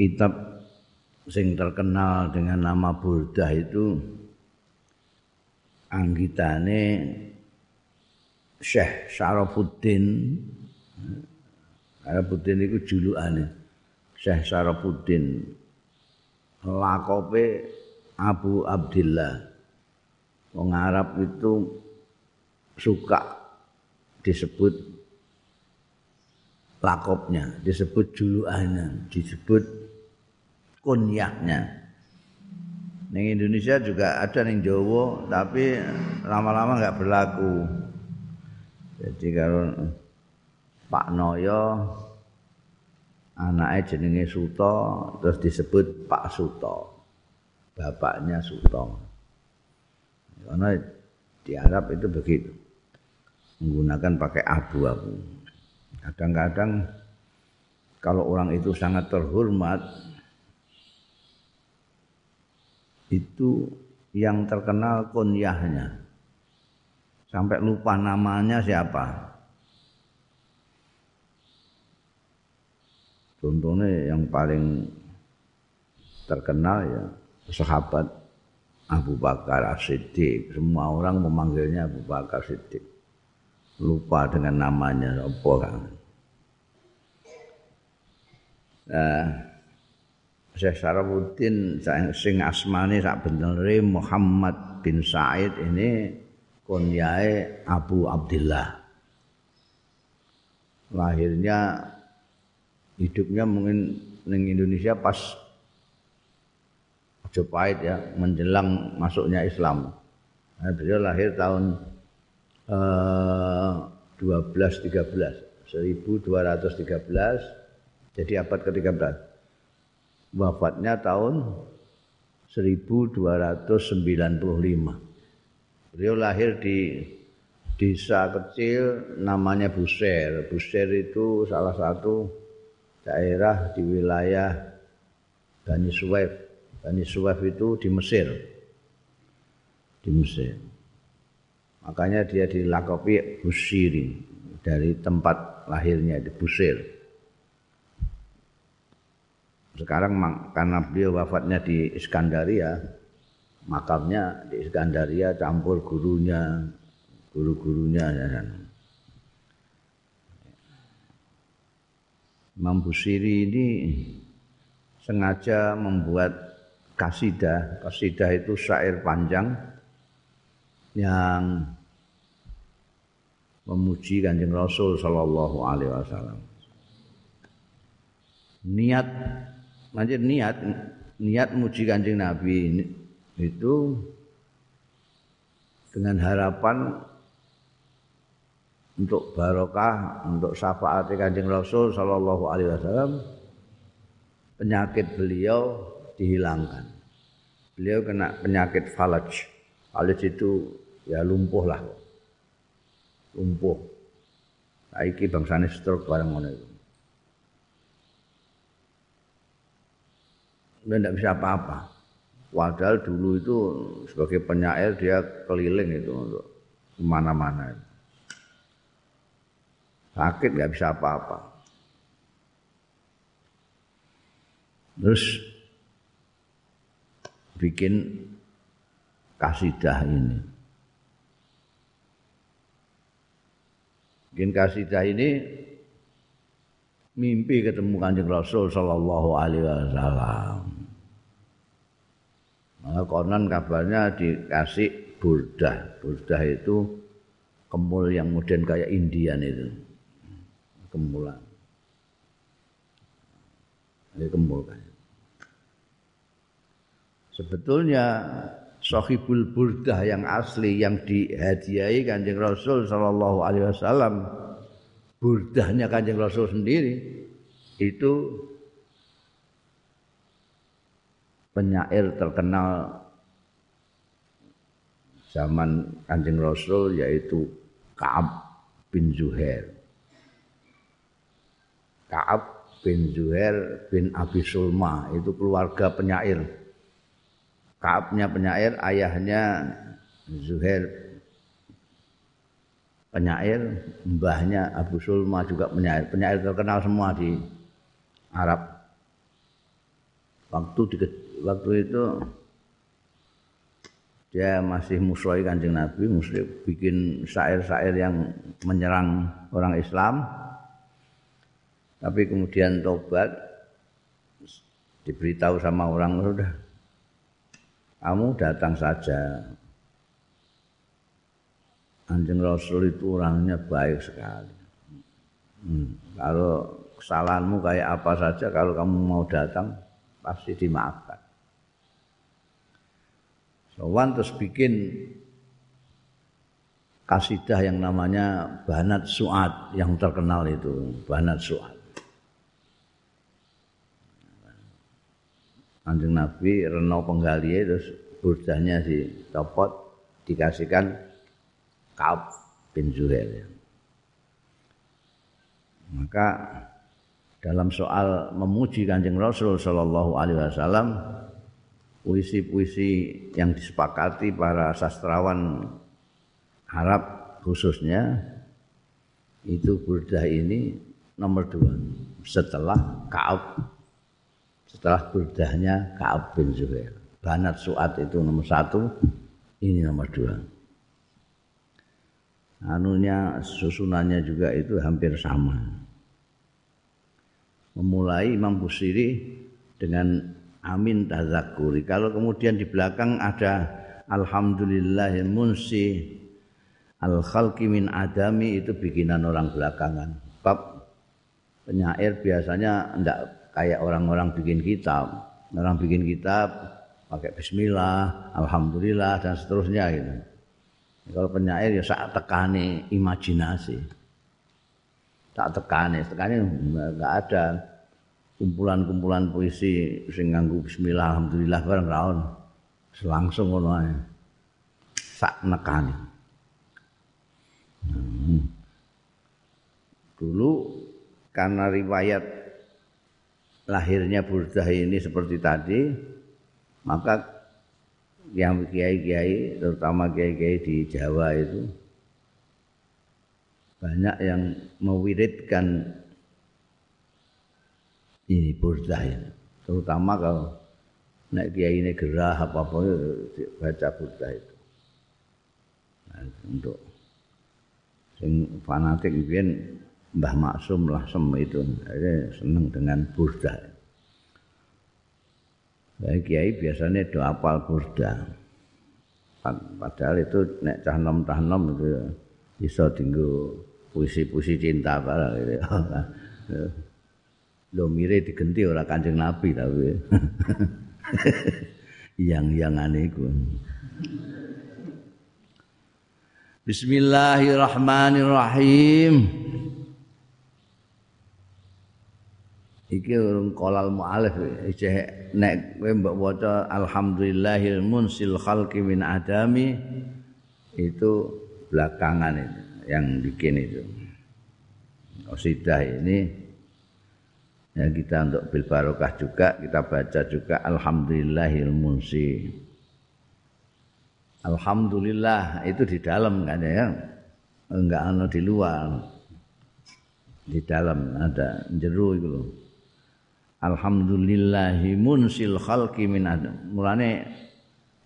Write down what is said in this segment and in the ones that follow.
kitab sing terkenal dengan nama Burdah itu anggitane Syekh Syarafuddin. Syarafuddin itu julukane Syekh Syarafuddin. Lakope Abu Abdillah. Wong Arab itu suka disebut lakopnya, disebut julukannya, disebut kunyahnya. Neng Indonesia juga ada neng Jawa, tapi lama-lama nggak berlaku. Jadi kalau Pak Noyo anaknya jenenge Suto terus disebut Pak Suto. Bapaknya Suto. Karena di Arab itu begitu. Menggunakan pakai abu-abu. Kadang-kadang kalau orang itu sangat terhormat itu yang terkenal kunyahnya. Sampai lupa namanya siapa. Contohnya yang paling terkenal ya sahabat Abu Bakar As-Siddiq. Semua orang memanggilnya Abu Bakar Siddiq. Lupa dengan namanya apa kan. Nah, Syekh Sarabuddin sing asmane sak benere Muhammad bin Said ini kunyae Abu Abdullah. Lahirnya hidupnya mungkin ning Indonesia pas Majapahit ya menjelang masuknya Islam. Nah, beliau lahir tahun eh, 1213 1213 jadi abad ke-13. Wafatnya tahun 1295. Beliau lahir di desa kecil namanya Buser. Buser itu salah satu daerah di wilayah Bani Suwaif Bani Suwaf itu di Mesir. Di Mesir. Makanya dia dilakopi Busiri dari tempat lahirnya di Busir. Sekarang karena beliau wafatnya di Iskandaria, makamnya di Iskandaria campur gurunya, guru-gurunya ya. Imam Busiri ini sengaja membuat kasidah. Kasidah itu syair panjang yang memuji Kanjeng Rasul sallallahu alaihi wasallam. Niat macam niat niat muji Kanjeng Nabi itu dengan harapan untuk barokah, untuk syafaat Kanjeng Rasul sallallahu alaihi wasallam penyakit beliau dihilangkan. Beliau kena penyakit falaj. Falaj itu ya lumpuh lah. Lumpuh. Saiki bangsane stroke bareng ngono itu. Dia tidak bisa apa-apa. Padahal dulu itu sebagai penyair dia keliling itu untuk ke mana-mana. Sakit nggak bisa apa-apa. Terus bikin kasidah ini. Bikin kasidah ini mimpi ketemu Kanjeng Rasul sallallahu alaihi wasallam. Maka konon kabarnya dikasih burdah. Burdah itu kemul yang modern kayak Indian itu. Kemulan. Ini kemul kan. Sebetulnya Sohibul Burdah yang asli yang dihadiahi Kanjeng Rasul Sallallahu Alaihi Wasallam burdahnya Kanjeng Rasul sendiri itu penyair terkenal zaman Kanjeng Rasul yaitu Ka'ab bin Zuhair. Ka'ab bin Zuhair bin Abi Sulma itu keluarga penyair Kaabnya penyair, ayahnya Zuhair penyair, mbahnya Abu Sulma juga penyair. Penyair terkenal semua di Arab. waktu di, waktu itu dia masih musuhi kanjeng Nabi, mesti bikin syair-syair yang menyerang orang Islam. Tapi kemudian tobat, diberitahu sama orang sudah, kamu datang saja. Kanjeng Rasul itu orangnya baik sekali. Hmm, kalau kesalahanmu kayak apa saja, kalau kamu mau datang pasti dimaafkan. Sowan terus bikin kasidah yang namanya Banat Suat yang terkenal itu, Banat Suat. Kanjeng Nabi reno penggali terus burdahnya dicopot dikasihkan Kaab bin Zuhair. Maka dalam soal memuji Kanjeng Rasul sallallahu alaihi wasallam puisi-puisi yang disepakati para sastrawan Arab khususnya itu burdah ini nomor dua. Setelah Kaab. Setelah burdahnya Kaab bin Zuhair. Banat Suat itu nomor satu ini nomor dua. Anunya susunannya juga itu hampir sama. Memulai Imam Busiri dengan amin tazakuri. Kalau kemudian di belakang ada alhamdulillah munsi al khalqi min adami itu bikinan orang belakangan. Bab penyair biasanya tidak kayak orang-orang bikin kitab. Orang bikin kitab pakai bismillah, alhamdulillah dan seterusnya gitu. Kalau penyair ya saat tekani imajinasi. Tak tekani, tekani enggak ada kumpulan-kumpulan puisi sing nganggo bismillah alhamdulillah bareng raon langsung ngono ae. Sak nekani. Hmm. dulu karena riwayat lahirnya burdah ini seperti tadi maka yang kiai-kiai terutama kiai-kiai di Jawa itu banyak yang mewiridkan ini burdah ini. Terutama kalau naik kiai ini gerah apa apa baca burdah itu. Nah, untuk sing fanatik mungkin Mbah Maksum lah sem itu, Jadi seneng dengan burdah. Baik kiai biasanya doa apal burdah. Padahal itu nek cah nom cah nom itu bisa tinggu puisi-puisi cinta barang gitu. Lho mire digenti ora Kanjeng Nabi tapi. Yang-yangane iku. Bismillahirrahmanirrahim. Iki urung kolal mu'alif Ijeh nek kowe mbok waca alhamdulillahil munsil khalqi min adami itu belakangan itu yang bikin itu. Qasidah ini ya kita untuk bil barokah juga kita baca juga alhamdulillahil munsi alhamdulillah itu di dalam kan ya? Enggak ana di luar. Di dalam ada jero itu loh. Alhamdulillahi munsil khalqi min mulane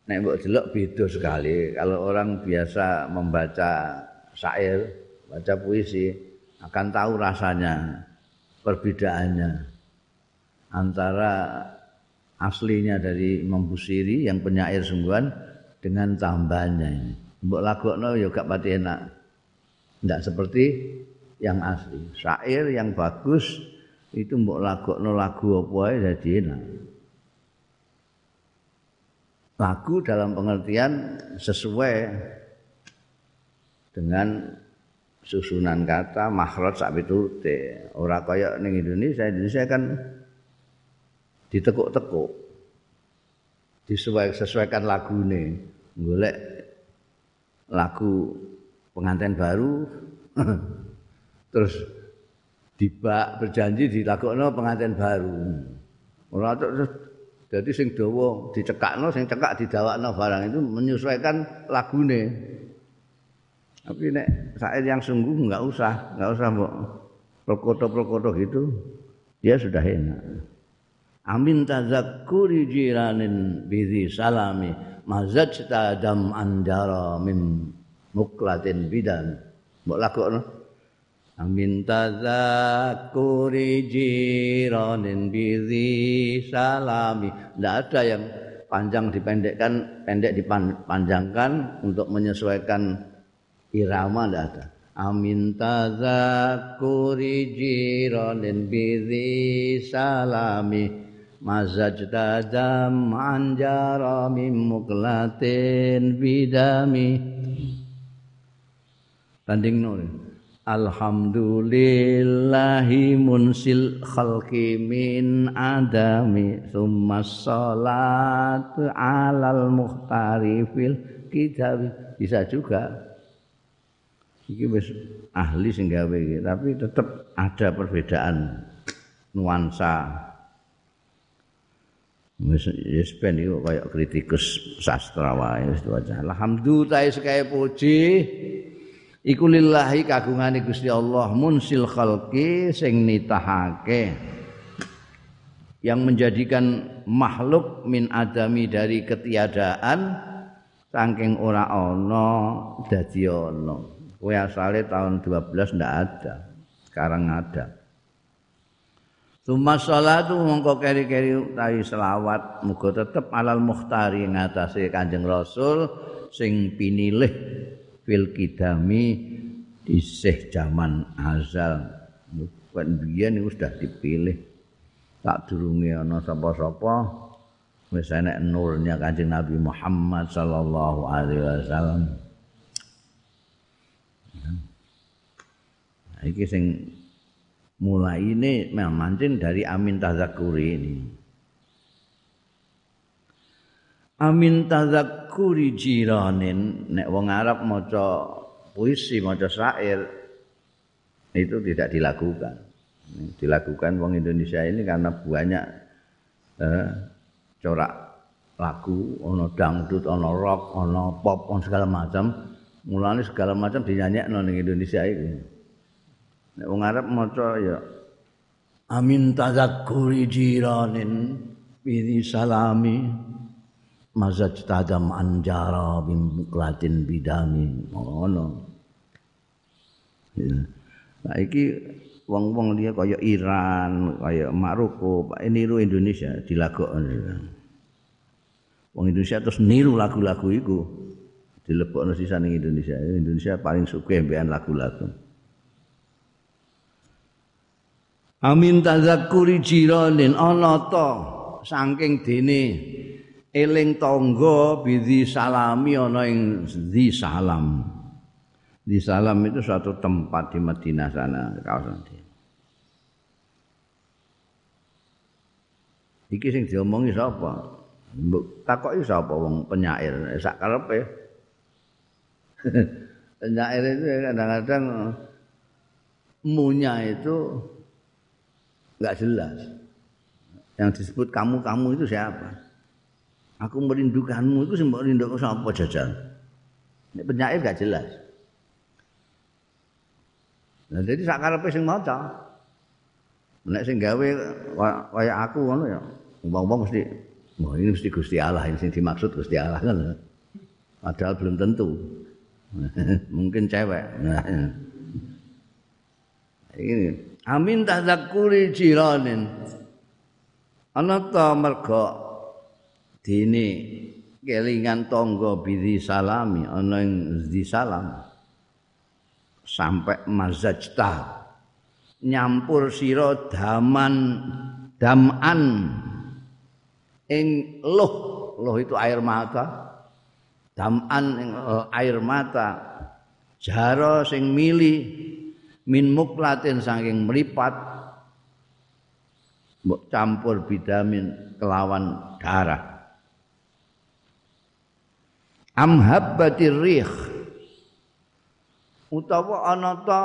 nek mbok delok beda sekali. Kalau orang biasa membaca syair baca puisi akan tahu rasanya perbedaannya antara aslinya dari Imam Busiri yang penyair sungguhan dengan tambahannya ini. Mbok lagokno ya gak pati enak. Tidak seperti yang asli. Syair yang bagus itu mbok lagokno lagu apa ae jadi enak. Lagu dalam pengertian sesuai dengan susunan kata makhraj sak pitute ora kaya ning Indonesia. Indonesia kan ditekuk-tekuk. Disesuaikan lagune. Golek lagu pengantin baru. Terus dibak berjanji dilakokno pengantin baru. Ora terus jadi sing dawa dicekakno sing cekak didawakno barang itu menyesuaikan lagune Tapi nek syair yang sungguh enggak usah, enggak usah mbok prokoto-prokoto gitu. Dia sudah enak. amin tazakkuri jiranin bizi salami mazaj tadam anjara min muklatin bidan mbok lakokno amin tazakkuri jiranin bizi salami ndak ada yang panjang dipendekkan pendek dipanjangkan untuk menyesuaikan irama ada. Amin tazakkuri jiranin bizi salami. Mazajta dam anjara min muklatin bidami. Tanding nur Alhamdulillahi munsil khalqi min adami Summa salatu alal muhtari fil kitab. Bisa juga Ini ahli sehingga Tapi tetap ada perbedaan nuansa. Wis wis ben iku kaya kritikus sastra wae wis waca alhamdulillah sekae puji. Iku lillahi kagungane Gusti Allah munsil khalqi sing nitahake. Yang menjadikan makhluk min adami dari ketiadaan saking ora ana dadi ana kowe asale tahun 12 ndak ada sekarang ada Suma salatu mongko keri-keri utawi selawat muga tetep alal muhtari ngatasé Kanjeng Rasul sing pinilih fil kidami isih jaman azal. Kan biyen iku sudah dipilih. Tak durunge ana sapa-sapa wis enek nurnya Kanjeng Nabi Muhammad sallallahu alaihi wasallam. Iki sing mulai ini mancing dari amin tazakuri ini. Amin tazakuri jiranin nek wong Arab maca puisi maca syair itu tidak dilakukan. Dilakukan wong Indonesia ini karena banyak eh, corak lagu, ono dangdut, ono rock, ono pop, ono segala macam. Mulane segala macam dinyanyekno ning Indonesia ini. Nek wong Arab maca ya Amin tazakkuri jiranin bi salami mazaj tadam anjara bim klatin bidami ngono. Nah iki wong-wong dia kaya Iran, kaya Maroko, ini niru Indonesia dilagokno. Wong Indonesia terus niru lagu-lagu iku dilebokno sisa ning Indonesia. Indonesia paling suka mbekan lagu-lagu. Amin tazakkuri jiranin ana ta saking dene eling tangga bidhi salami ana ing di salam. Di salam itu suatu tempat di Madinah sana kawasan di. Iki sing diomongi sapa? Mbok takoki sapa wong penyair sak karepe. penyair itu kadang-kadang munya itu nggak jelas. Yang disebut kamu-kamu itu siapa? Aku merindukanmu itu sih merindukan siapa jajal. Ini penyair nggak jelas. Nah, jadi sakarepe sing maca. Nek sing gawe kaya aku ngono ya. Wong-wong mesti Wah ini mesti Gusti Allah ini dimaksud Gusti Allah kan. Padahal belum tentu. Mungkin cewek. Nah, ini amin tadzakuri jiranin ana ta merga dene kelingan tangga bidhi salami ana ing di salam. Sampai mazajta. Nyampur sira daman daman. Ing loh loh itu air mata. Daman ing eh, air mata. Jaro sing mili min muklatin saking meripat mbok campur bidamin kelawan darah. Am habbatir rih utawa ana ta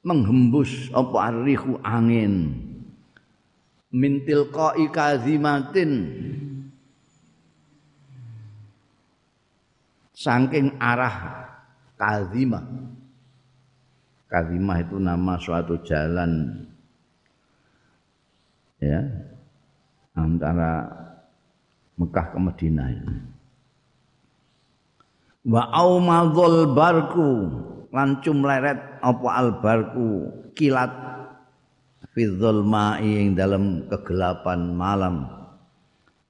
menghembus apa arihu angin. Min tilqai kazimatin saking arah kazimah Kalimah itu nama suatu jalan. Ya. Antara Mekah ke Madinah ini. Wa aumadzul barku. Lan cumleret apa albarku kilat. Fi dzulma'i ing dalam kegelapan malam.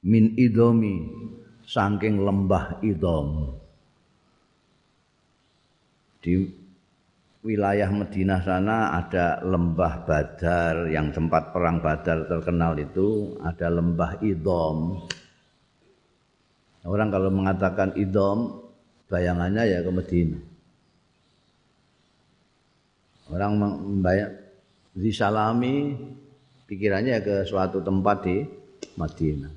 Min idomi. Saking lembah idom. Di wilayah Madinah sana ada lembah Badar yang tempat perang Badar terkenal itu ada lembah Idom. Orang kalau mengatakan Idom bayangannya ya ke Medina. Orang membayang di Salami pikirannya ke suatu tempat di Madinah.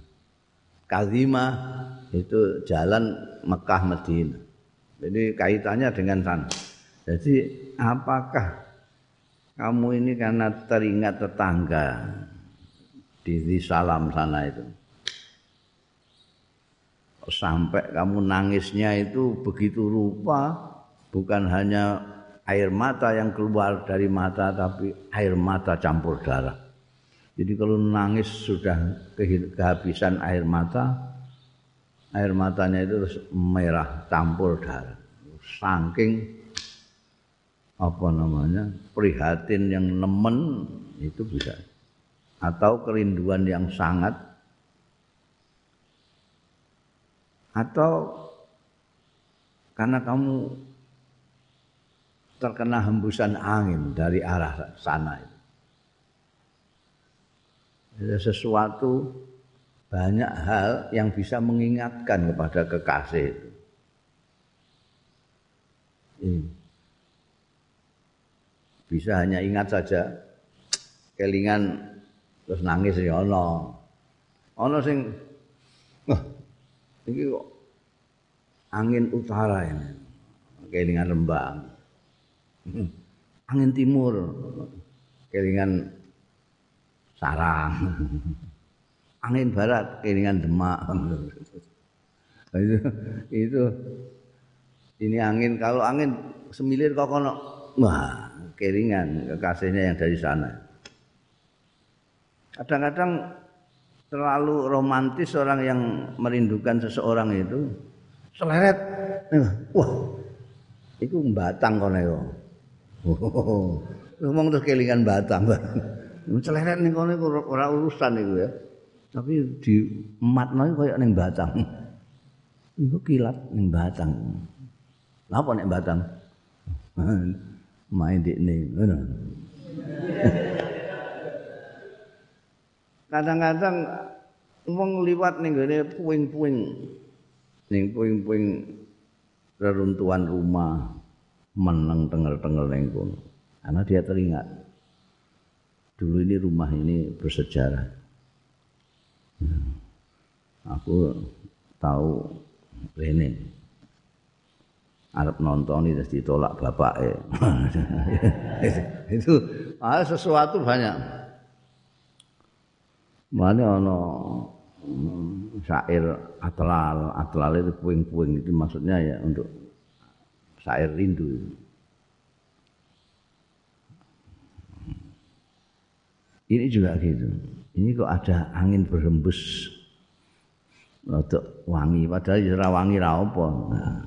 Kazima itu jalan Mekah Madinah. Jadi kaitannya dengan sana. Jadi apakah kamu ini karena teringat tetangga di Salam sana itu? sampai kamu nangisnya itu begitu rupa bukan hanya air mata yang keluar dari mata tapi air mata campur darah. Jadi kalau nangis sudah kehabisan air mata, air matanya itu merah campur darah. Saking apa namanya prihatin yang nemen itu bisa atau kerinduan yang sangat atau karena kamu terkena hembusan angin dari arah sana itu. Ada sesuatu banyak hal yang bisa mengingatkan kepada kekasih itu. Ini. Bisa hanya ingat saja kelingan terus nangis ya ono. Ono sing Ini kok angin utara ini. Kelingan Rembang. Hmm. Angin timur. Kelingan Sarang. Angin barat kelingan Demak. itu, itu ini angin kalau angin semilir kok kono wah kelingan kekasihnya yang dari sana. Kadang-kadang terlalu romantis orang yang merindukan seseorang itu seleret. Wah itu batang kono yo. Ngomong terus kelingan batang. Seleret ning kono ora urusan itu ya. Tapi di ematno koyo ning batang. Itu kilat ning batang. Apa nek batang main di ini kadang-kadang wong liwat ning gone puing-puing. Ning puing-puing reruntuhan rumah meneng tengel-tengel ning kono. Karena dia teringat dulu ini rumah ini bersejarah. Aku tahu ini Arab nonton itu ditolak bapak itu ada sesuatu banyak Mana ana mm, syair atlal, atlal itu puing-puing itu maksudnya ya untuk syair rindu. Ini juga gitu. Ini kok ada angin berhembus untuk wangi, padahal ya wangi ra. Nah,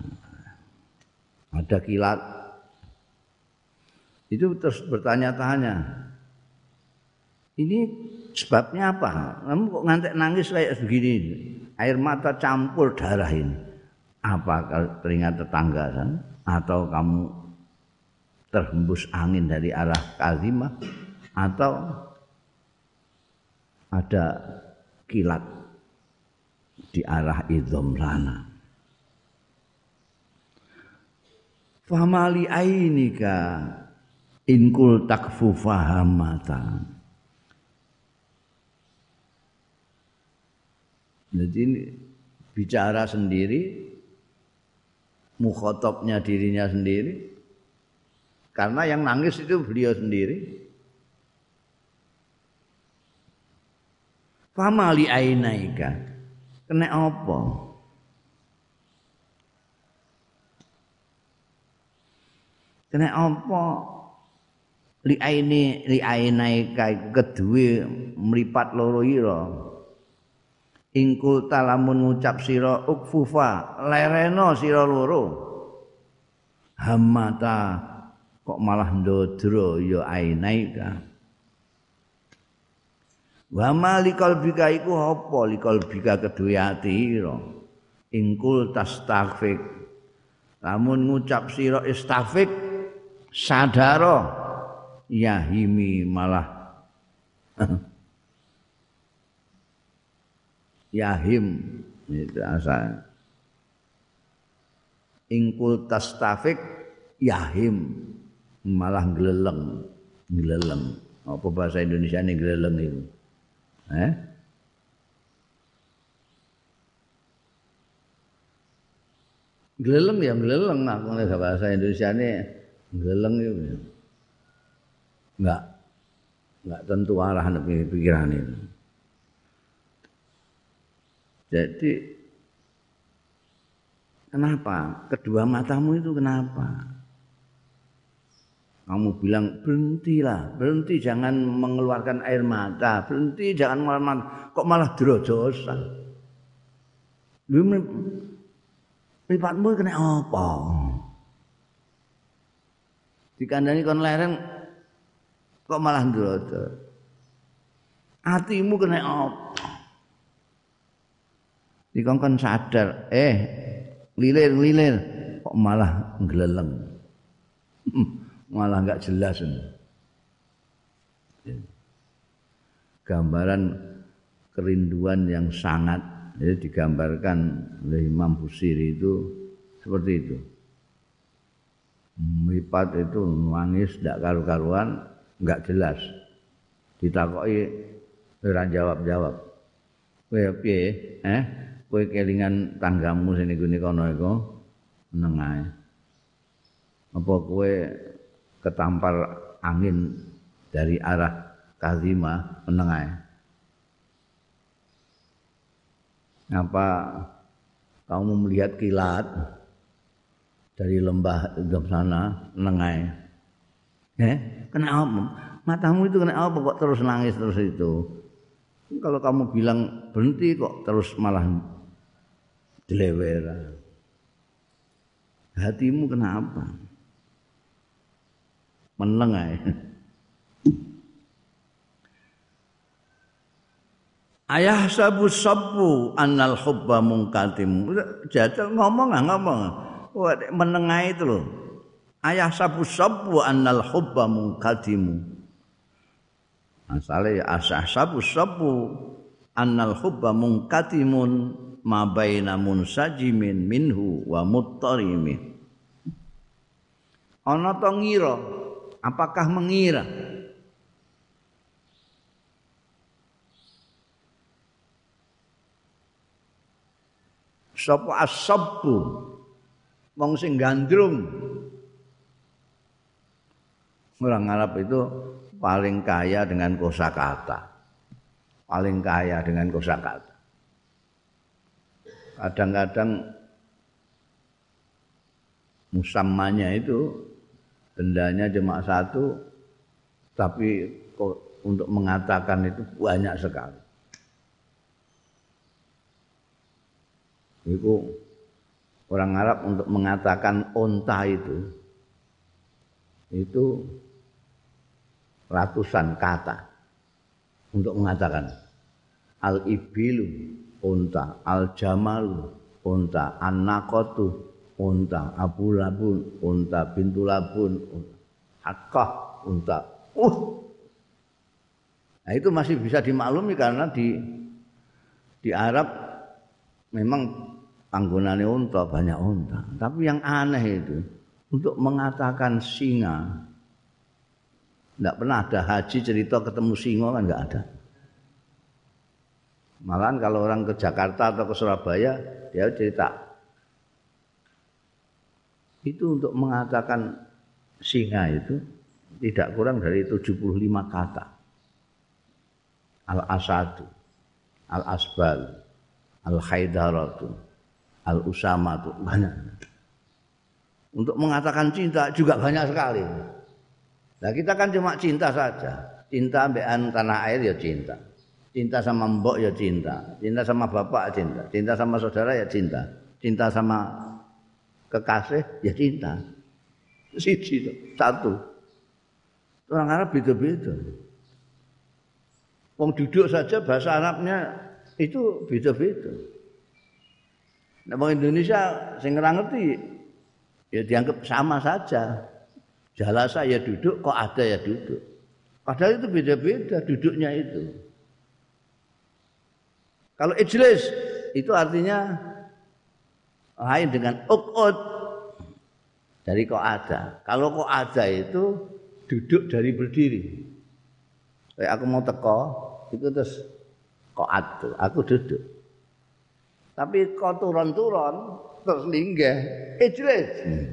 ada kilat. Itu terus bertanya-tanya. Ini Sebabnya apa? Kamu kok ngantek nangis kayak begini? Air mata campur darah ini. Apa teringat tetangga kan? Atau kamu terhembus angin dari arah Kazimah? Atau ada kilat di arah idom sana? Famali ainika inkul takfu fahamatan. Jadi ini bicara sendiri, mukhotobnya dirinya sendiri. Karena yang nangis itu beliau sendiri. Famali ainaika. Kena apa? Kena apa? Li aini li ainaika kedue mripat loro ira. ingkul talamun ngucap sira ukfufa lereno sira loro. Hamata kok malah ndodro ya ainaika wa malikal bika iku apa? Likal bika kedue ati ingkul tastaghfir lamun ngucap sira istaghfir sadaro yahimi malah. Yahim itu asal. Ingkul tastafik yahim malah geleleng geleleng apa bahasa Indonesia ini geleleng itu? Eh? Geleleng ya geleleng aku bahasa Indonesia ini geleleng itu enggak enggak tentu arah pikiran itu jadi kenapa kedua matamu itu kenapa kamu bilang berhentilah, berhenti jangan mengeluarkan air mata, berhenti jangan malah kok malah drojosan. Lu mripatmu kena apa? Dikandani kon lereng kok malah drojo. Hatimu kena apa? Dikongkon sadar, eh lilir-lilir kok malah ngeleleng. malah enggak jelas gambaran kerinduan yang sangat jadi digambarkan oleh Imam Busiri itu seperti itu Mipat itu nangis tidak karu-karuan enggak jelas. Ditakoki ora jawab-jawab. Kowe piye? Eh? Kowe kelingan tanggamu sini gini kono iku? Meneng apa kowe ketampar angin dari arah Kazima? Menengah. Apa kamu melihat kilat dari lembah di sana menengah? Eh, kenapa? Matamu itu kenapa kok terus nangis terus itu? Kalau kamu bilang berhenti kok terus malah dilewer. Hatimu kenapa? meneng ae. Ayah sabu sabu annal hubba mungkatim. Jatuh ngomong nggak ngomong. Wah, menengah itu loh. Ayah sabu sabu annal hubba mungkatimu. Masalah ya asah sabu sabu annal hubba mungkatimun ma baina munsajimin minhu wa muttarimi. Ana to ngira Apakah mengira sapa asabbu wong sing gandrung. Orang Arab itu paling kaya dengan kosakata. Paling kaya dengan kosakata. Kadang-kadang musamanya itu bendanya cuma satu tapi untuk mengatakan itu banyak sekali. Itu orang Arab untuk mengatakan onta itu itu ratusan kata untuk mengatakan al ibilu onta al jamalu onta an nakotu unta abu labun unta bintu labun hakah unta uh. Nah itu masih bisa dimaklumi karena di di Arab memang panggonane unta banyak unta. Tapi yang aneh itu untuk mengatakan singa tidak pernah ada haji cerita ketemu singa kan nggak ada. Malahan kalau orang ke Jakarta atau ke Surabaya dia cerita. Itu untuk mengatakan singa itu tidak kurang dari 75 kata. Al-asadu, al-asbal, al-haidaratu, al-usamatu, banyak. Untuk mengatakan cinta juga banyak sekali. Nah kita kan cuma cinta saja. Cinta ambekan tanah air ya cinta. Cinta sama mbok ya cinta, cinta sama bapak cinta, cinta sama saudara ya cinta, cinta sama kekasih ya cinta. Siji satu. Orang Arab beda-beda. Wong duduk saja bahasa Arabnya itu beda-beda. Nah, Indonesia sing ngerti ya dianggap sama saja. Jalasa ya duduk, kok ada ya duduk. Padahal itu beda-beda duduknya itu. Kalau ijlis itu artinya lain dengan ukut dari kok ada. Kalau kok ada itu duduk dari berdiri. Kayak aku mau teko itu terus kok ada, aku duduk. Tapi kok turun-turun terus linggah. Ijlis. Eh, hmm.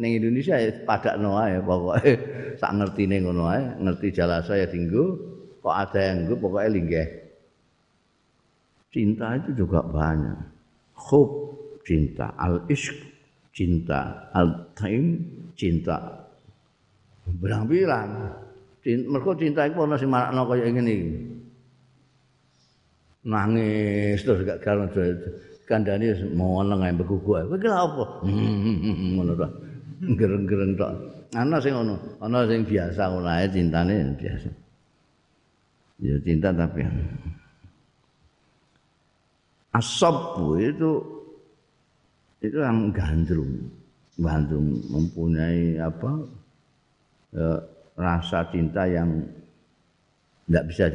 Ning Indonesia ya padakno ae pokoke. Sak ngertine ngono ae, Ngerti jalasa ya dinggo, Kok ada yang nggo pokoke linggah. Cinta itu juga banyak. Khub cinta. Al-ishq cinta. Al-taim cinta. Bilang-bilang. Cinta, cinta iku pernah sing marakno kaya ngene iki. Nangis terus gak karena kandani mau nengah yang begugu. Kau kira apa? Ngono tok. Gereng-gereng tok. Ana sing ngono, ana sing biasa ngono ae cintane biasa. Ya cinta tapi asabu itu itu yang gandrung gandrung mempunyai apa e, rasa cinta yang tidak bisa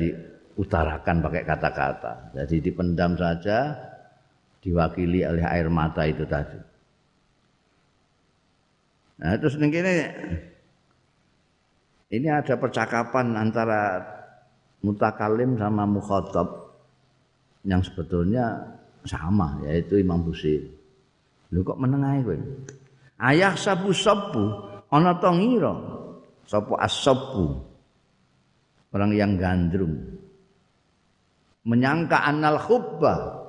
diutarakan pakai kata-kata. Jadi dipendam saja diwakili oleh air mata itu tadi. Nah terus ini ini ada percakapan antara mutakalim sama mukhotob yang sebetulnya sama yaitu Imam Busiri. Lho kok menengahe kowe? Ayah sabu-sabu ana to ngira? Sapa orang yang gandrung menyangka anal khubba.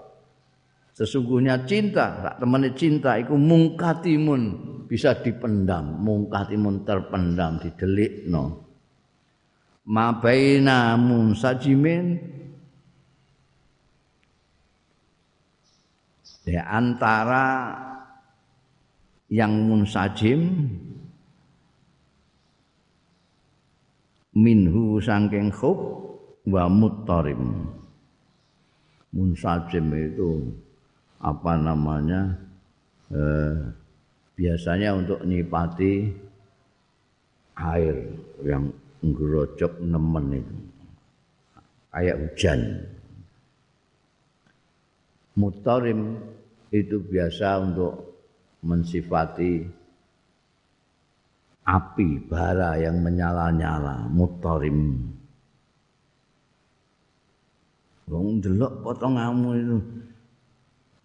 Sesungguhnya cinta tak temene cinta iku mungkatimun bisa dipendam mungkatimun terpendam didelikno. Mabaina munsajimin. Ya antara yang munsajim minhu sangking khub wa muttarim munsajim itu apa namanya eh, biasanya untuk nyipati air yang ngerojok nemen itu. Kayak hujan. Muttarim itu biasa untuk mensifati api bara yang menyala-nyala. Mutarim wong delok potonganmu itu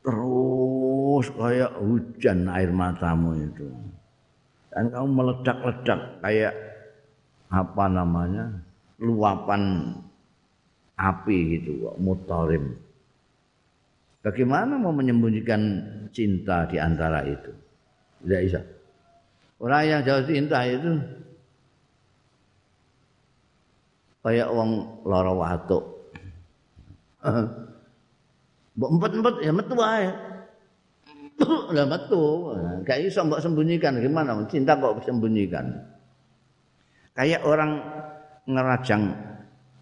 terus kayak hujan air matamu itu dan kamu meledak-ledak kayak apa namanya luapan api gitu mutarim Bagaimana mau menyembunyikan cinta di antara itu? Tidak bisa. Orang yang jauh cinta itu kayak orang loro watuk. Mbok empet-empet ya metu ae. Lah metu. Gak iso mbok sembunyikan gimana? Cinta kok sembunyikan. Kayak orang ngerajang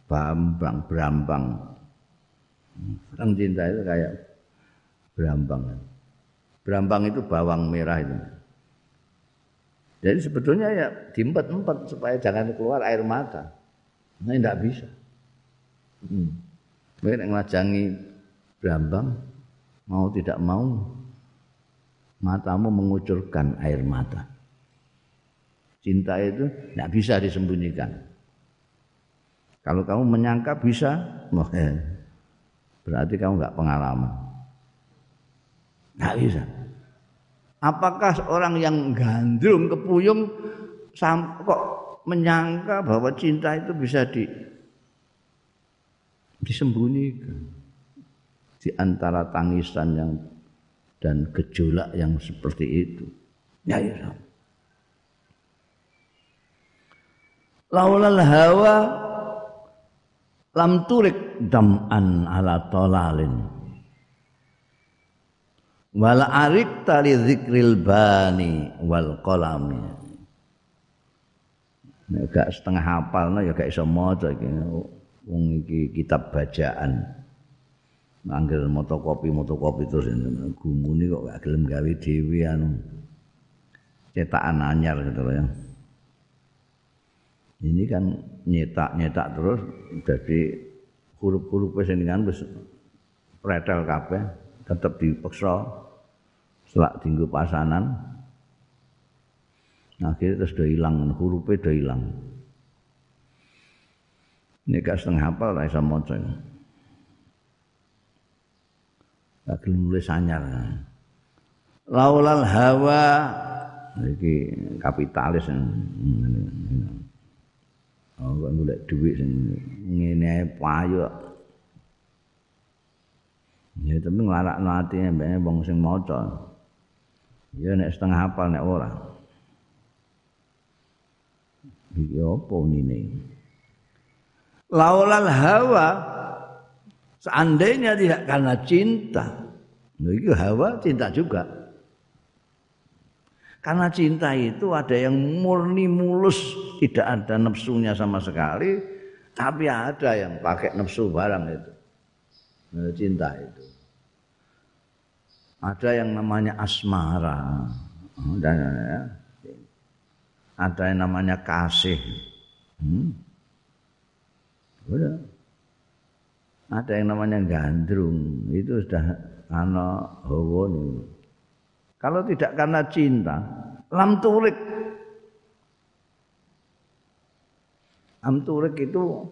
bambang, berambang. Orang cinta itu kayak berambang. Berambang itu bawang merah itu. Jadi sebetulnya ya diempet-empet supaya jangan keluar air mata. Nah, tidak bisa. Hmm. Mungkin ngelajangi berambang, mau tidak mau, matamu mengucurkan air mata. Cinta itu tidak bisa disembunyikan. Kalau kamu menyangka bisa, berarti kamu nggak pengalaman. Tidak bisa. Apakah orang yang gandrung kepuyung kok menyangka bahwa cinta itu bisa di disembunyikan di antara tangisan yang dan gejolak yang seperti itu. Ya, ya. Laulal hawa lam turik dam'an ala tolalin wal arik tali zikril bani wal kolami nek gak setengah hafal ya gak iso maca iki wong iki kitab bacaan. Manggil motokopi motokopi terus gumuni kok gak gelem gawe dhewe anu cetakan anyar gitu loh ya. Ini kan nyetak-nyetak terus jadi huruf-huruf sing kan wis pretel kabeh tetep dipeksa selak dinggo pasanan. Akhirnya terus udah hilang hurufnya udah hilang gak setengah hafal lah bisa moco gak nulis anyar laulal hawa ini kapitalis Oh, kok golek dhuwit sing ngene ae payu. Ya tapi nglarakno atine mbene wong sing maca. Ya nek setengah hafal nek ora. Iki apa ngene? Laulal hawa seandainya tidak karena cinta. Itu hawa cinta juga. Karena cinta itu ada yang murni mulus, tidak ada nafsunya sama sekali, tapi ada yang pakai nafsu barang itu. Nah, cinta itu. Ada yang namanya asmara. Dan ya, ada yang namanya kasih. Hmm. Udah. Ada yang namanya gandrung. Itu sudah anak hawa nih. Kalau tidak karena cinta, lam turik. Lam turik itu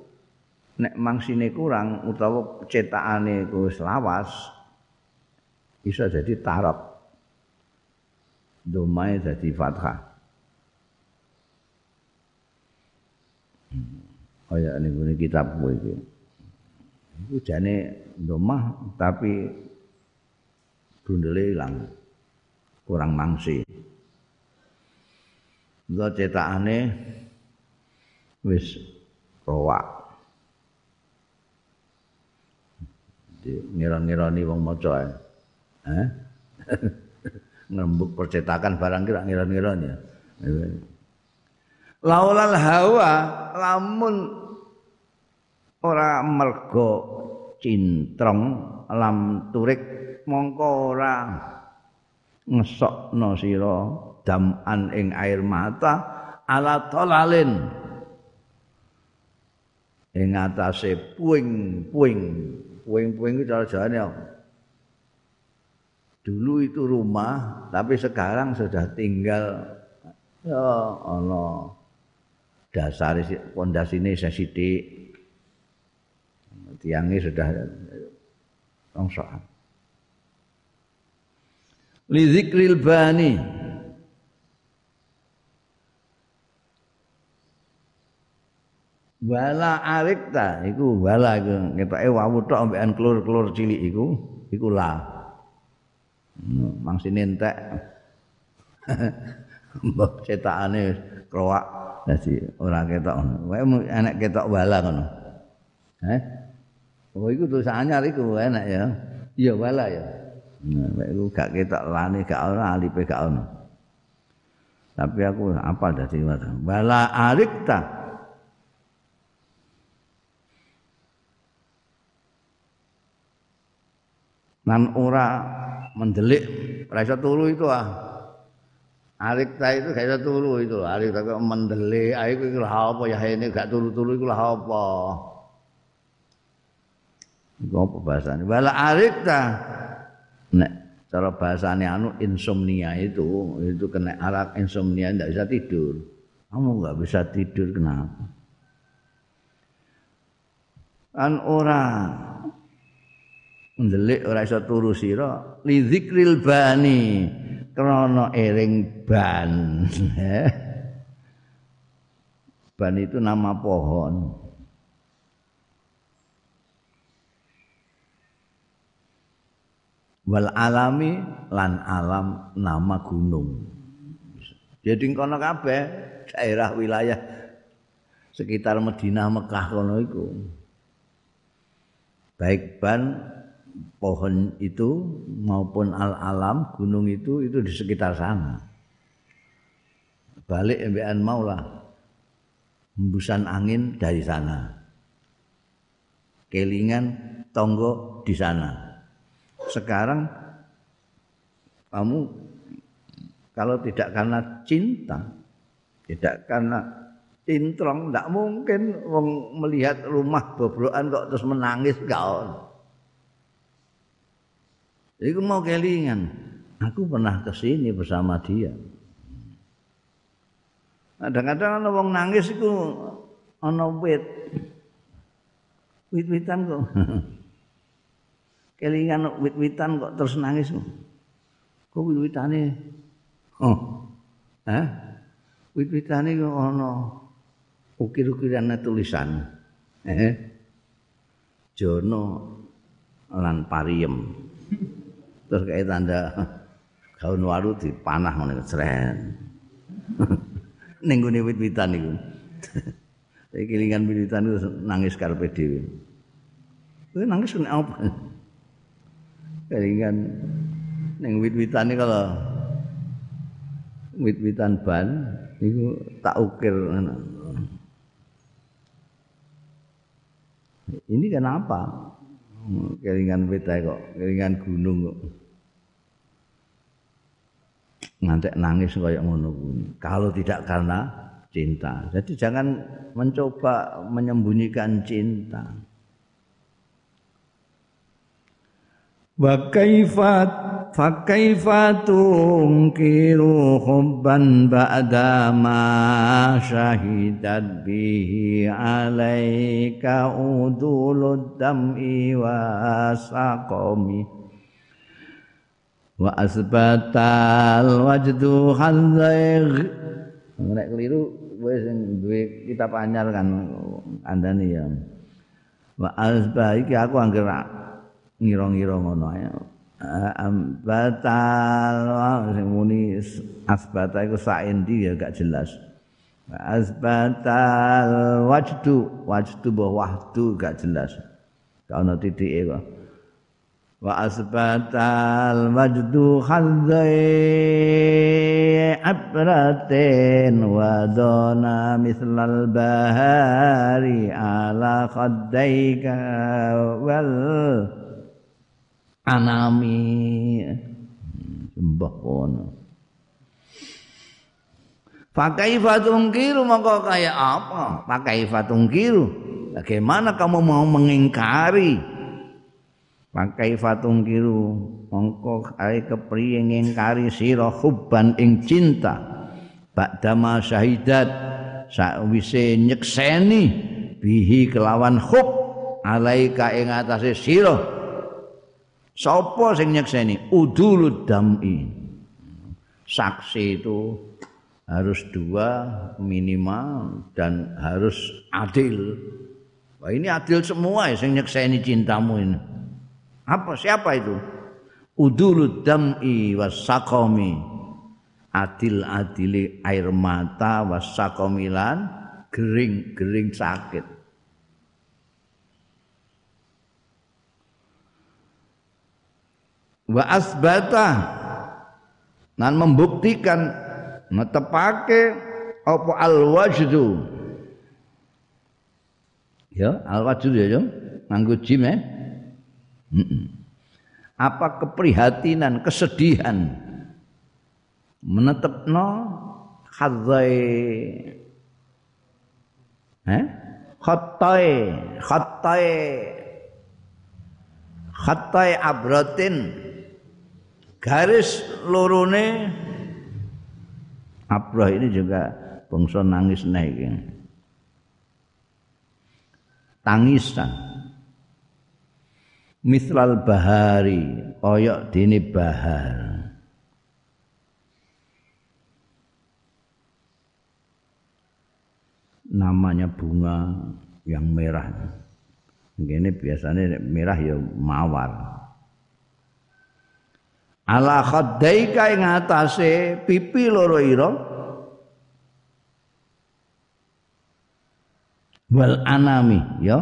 nek mangsine kurang utawa cetakane ku selawas bisa jadi tarab. Domai jadi fathah. Oh ya ini kitab gue itu. Itu jane domah tapi brundele hilang. kurang mangsi. Engko cetakane wis rowak. Ngira-ngirani wong maca ae. Eh? Ngembuk percetakan barang kira ngira-ngirani. Laulal hawa lamun ora mergo cintrong lam turik mongko ora ngesokno sira daman ing air mata ala tolalin. Ing atase puing-puing puing-puing itu cara jawane dulu itu rumah tapi sekarang sudah tinggal ya ana dasar pondasine sithik. Tiangnya sudah rongsokan li dzikril bani. Wala arikta iku wala iku. Ketoke wawu tok ambekan klur-klur cilik iku iku la. Hmm, mangsine entek. Mbok cetakane kroak dadi ora ketok wae enek ketok wala ngono eh oh iku tulisan anyar iku enak ya iya wala ya Nah, iku gak ketok lani gak ora alipe gak ono. Tapi aku apa dadi wala alikta. Nan ora mendelik ora turu itu ah. Alikta itu gak iso turu itu. Alikta kok mendelik, ae iku lha apa ya ini gak turu-turu iku lha apa. Iku apa bahasane? Wala alikta. nek cara bahasane anu insomnia itu itu kena arak insomnia ndak bisa tidur kamu nggak bisa tidur kenapa kan ora ndelik ora iso turu sira li zikril bani krana ering ban. Ban itu nama pohon. Wal alami lan alam nama gunung. Jadi kono kabeh daerah wilayah sekitar Madinah Mekah kono iku. Baik ban pohon itu maupun al-alam gunung itu itu di sekitar sana. Balik MBN maulah hembusan angin dari sana. Kelingan tonggo di sana. Sekarang kamu kalau tidak karena cinta tidak karena cintrong tidak mungkin melihat rumah bobrokan kok terus menangis kau Iku mau kelingan. Aku pernah ke sini bersama dia. Kadang-kadang ana wong nangis iku ana wit. Wit-witan kok. kelingan wit-witan kok terus nangis. Kok wit-witane? Oh. Hah? Wit-witane kok ana ukir-ukiran tulisan. Eh. Jono lan pariem. terus kayak tanda gaun waru dipanah ngene ceren. Ning gone wit-witan iku. Saya kelingan wit-witan itu nangis karepe dhewe. Kuwi nangis nek apa? Kelingan ning wit-witan kalau wit-witan ban niku tak ukir Ini kenapa? Kelingan wit kok, kelingan gunung kok. ngantek nangis kayak ngono Kalau tidak karena cinta. Jadi jangan mencoba menyembunyikan cinta. Wa kaifat fa kaifa tunkiru hubban ba'da ma syahidat bihi alaika udulud dam'i wa saqami wa asbatal wajdu hadzair nek keliru wis sing duwe kitab anyar kan andane ya. Wa asba iki aku anggere ngira-ngira ngono ya ambatal sing muni asbata iku saendi ya gak jelas. Asbatal wajdu wajdu bahwa wahdu gak jelas. Ono titike kok. Wa asbatal majdu khadzai abratin wa dona mislal bahari ala khaddaika wal anami. Sembah kono. Pakai fatungkiru maka kayak apa? Pakai fatungkiru. Bagaimana kamu mau mengingkari? Pakai fatung kiru mongko ae kepriye ngingkari sira hubban ing cinta. Ba'dama syahidat sakwise nyekseni bihi kelawan hub alaika ing atase sira sapa sing nyekseni udulud dam'i saksi itu harus dua minimal dan harus adil wah ini adil semua ya sing nyekseni cintamu ini Apa siapa itu? Udulud dam'i wasaqami. Adil-adili air mata wasaqamilan gering-gering sakit. Wa asbata. Dan membuktikan netepake apa al-wajdu. Ya, al-wajdu ya, ya. Nganggo jim ya. Apa keprihatinan, kesedihan? Menetapno khadzai eh? Khattai khattai khattai abratin garis lorone abrah ini juga bangsa nangis naik tangisan. Mislal bahari koyok dini bahar. Namanya bunga yang merah. Ini biasanya merah ya mawar ala khaddaika ing atase pipi loro ira wal anami ya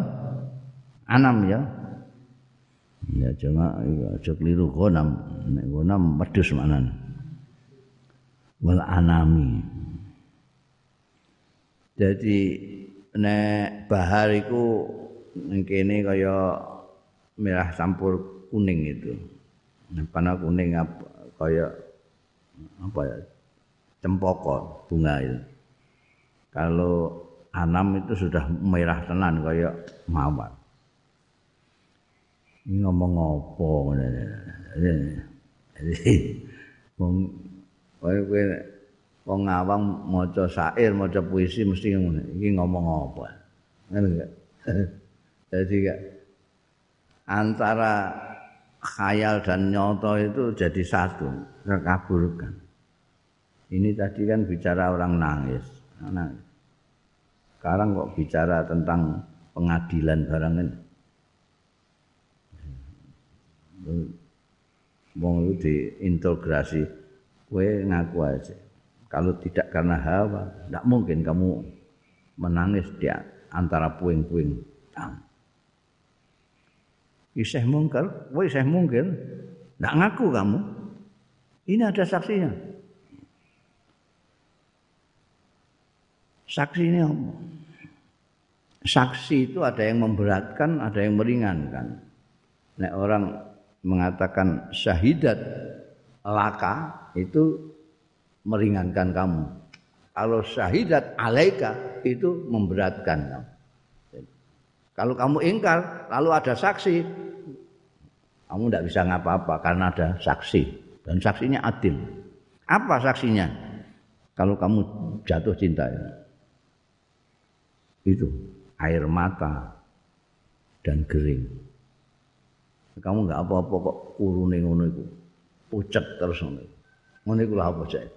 anam ya Ya cuma aja keliru gonam, nek gonam wedhus manan. Wal anami. Jadi nek bahar iku ning kene kaya merah campur kuning itu. Panah kuning apa kaya apa ya? Cempoko bunga itu. Kalau anam itu sudah merah tenan kaya mawar. Ini ngomong apa. Jadi wong kowe wong awam maca syair, maca puisi mesti ngene. Iki ngomong apa? Ngene? Jadi antara khayal dan nyoto itu jadi satu, terkaburkan. Ini tadi kan bicara orang nangis. nangis. Sekarang kok bicara tentang pengadilan barang ini. Wong itu diintegrasi, kue ngaku aja. Kalau tidak karena hawa, tidak mungkin kamu menangis di antara puing-puing. Iseh mungkar, kue iseh mungkir, tidak ngaku kamu. Ini ada saksinya. Saksi ini apa? Saksi itu ada yang memberatkan, ada yang meringankan. Nek orang mengatakan syahidat laka itu meringankan kamu. Kalau syahidat alaika itu memberatkan kamu. Kalau kamu ingkar, lalu ada saksi, kamu tidak bisa ngapa-apa karena ada saksi dan saksinya adil. Apa saksinya? Kalau kamu jatuh cinta ya itu air mata dan gering. Kamu nggak apa-apa kok kurune ngono itu. Pucet terus ngono. Ngono iku apa sih?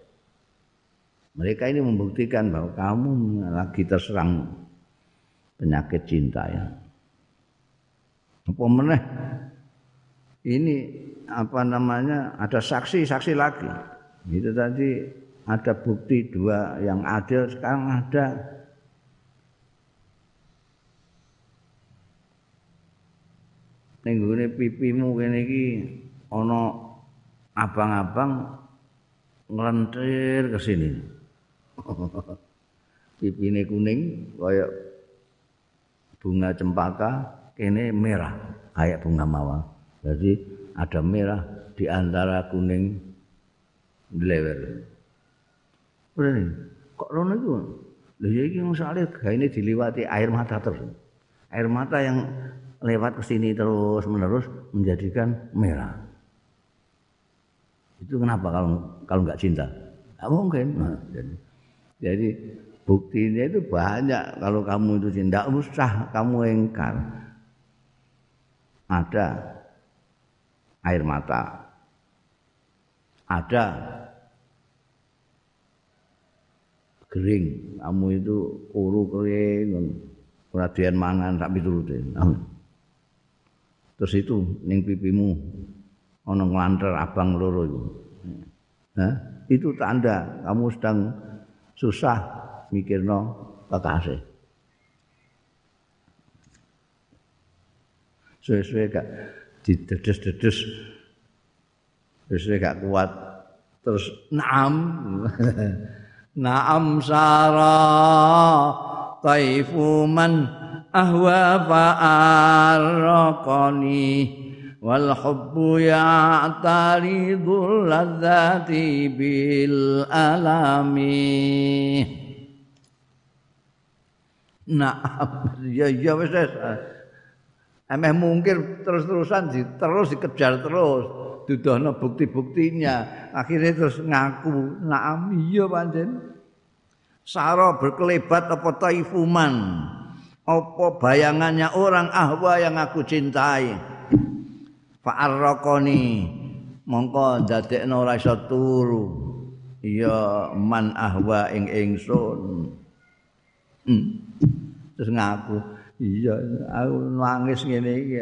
Mereka ini membuktikan bahwa kamu lagi terserang penyakit cinta ya. Apa meneh? Ini apa namanya? Ada saksi-saksi lagi. Itu tadi ada bukti dua yang adil sekarang ada ning gone pipimu kene iki ana abang-abang nglentir ke sini. Pipine kuning kaya bunga cempaka, kene merah kayak bunga mawar. Jadi ada merah di antara kuning lewer. Berani, kok rono itu? Lha iki masalah gaene diliwati air mata terus. Air mata yang lewat ke sini terus menerus menjadikan merah. Itu kenapa kalau kalau nggak cinta? Nggak mungkin. Nah, jadi, jadi buktinya itu banyak. Kalau kamu itu cinta, usah kamu engkar. Ada air mata, ada kering. Kamu itu uru kering, perhatian mangan tapi turutin. terus itu ning pipimu ana nglanter abang loro itu. Hah? Itu tanda kamu sedang susah mikirno kekasih. Suwe-suwe gak didedes-dedes. Suwe-suwe gak kuat. Terus naam. naam sara taifu man ahwa fa'arqani wal hubbu ya'taridul ladzati bil alami Nah, ya ya wis Emeh mungkin terus-terusan di, terus dikejar terus. Dudono bukti-buktinya. Akhirnya terus ngaku. Naam iya pancen. Saro berkelebat apa taifuman. apa bayangannya orang ahwa yang aku cintai fa'arraqani mongko dadekno ora iso turu ya man ahwa ing ingsun hmm. terus ngaku iya aku nangis ngene iki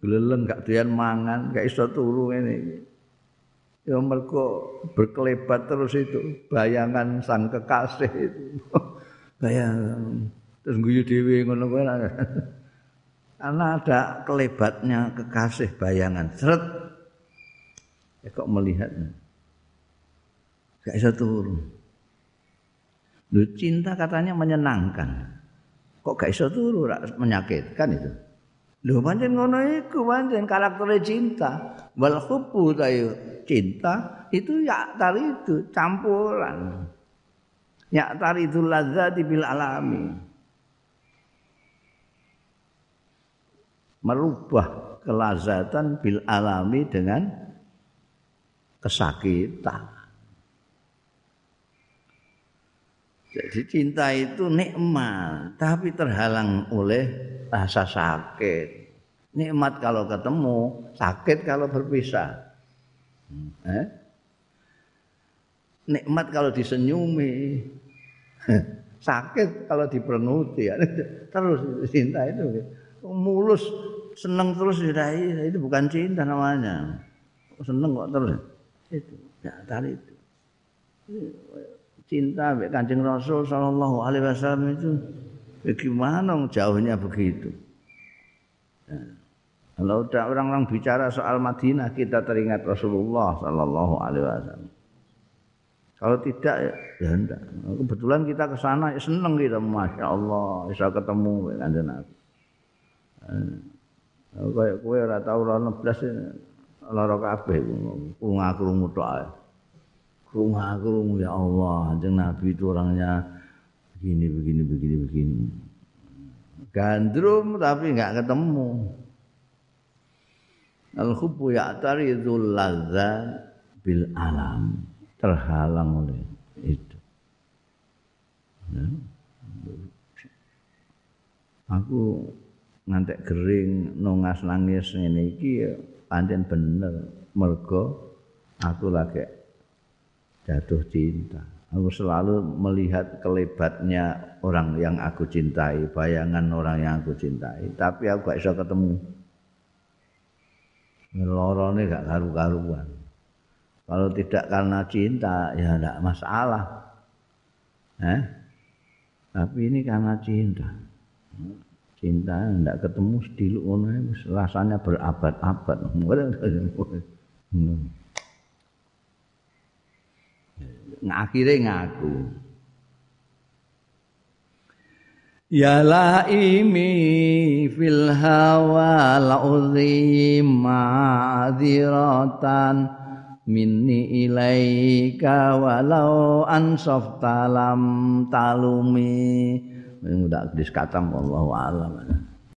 glelen gak doyan mangan gak iso turu ngene ya mergo berkelebat terus itu bayangan sang kekasih itu. Bayangan. Terus guyu dhewe ngono kuwi karena ada kelebatnya kekasih bayangan. Seret. Ya kok melihatnya gak bisa turun Lu cinta katanya menyenangkan kok gak bisa turun menyakitkan itu Lho pancen ngono iku pancen karakter cinta. Wal hubbu tayo cinta itu ya tari itu campuran. Ya tari itu ladzati bil alami. Merubah kelazatan bil alami dengan kesakitan. Jadi cinta itu nikmat, tapi terhalang oleh rasa sakit. Nikmat kalau ketemu, sakit kalau berpisah. Eh? Nikmat kalau disenyumi, sakit kalau diperenguti. Terus cinta itu mulus, seneng terus itu bukan cinta namanya. Seneng kok terus. Itu, ya tadi itu. Cinta Kanjeng Rasul sallallahu alaihi wasallam itu Bagaimana jauhnya begitu? Ya. Kalau udah orang-orang bicara soal Madinah, kita teringat Rasulullah Sallallahu Alaihi Wasallam. Kalau tidak ya, enggak. Kebetulan kita ke sana ya seneng kita, masya Allah bisa ketemu dengan Nabi. Kayak kue ora tau ora neblas lara kabeh krungu-krungu tok ae. Krungu-krungu ya Allah, kanjeng Nabi itu orangnya begini begini begini begini. Gandrum tapi nggak ketemu. Al hubbu ya'taridul ladza bil alam. Terhalang oleh itu. Ya. aku ngantek gering nongas nangis ngene iki pancen bener. Mergo aku lagi jatuh cinta Aku selalu melihat kelebatnya orang yang aku cintai, bayangan orang yang aku cintai. Tapi aku gak bisa ketemu. Ngelorone gak karu-karuan. Kalau tidak karena cinta, ya tidak masalah. Eh? Tapi ini karena cinta. Cinta tidak ketemu sediluk rasanya berabad-abad. ngakhire ngaku Ya laimi fil hawa la'udhi ma'adhiratan minni ilaika walau ansof talam talumi. Ini udah hadis katam, Allah alam.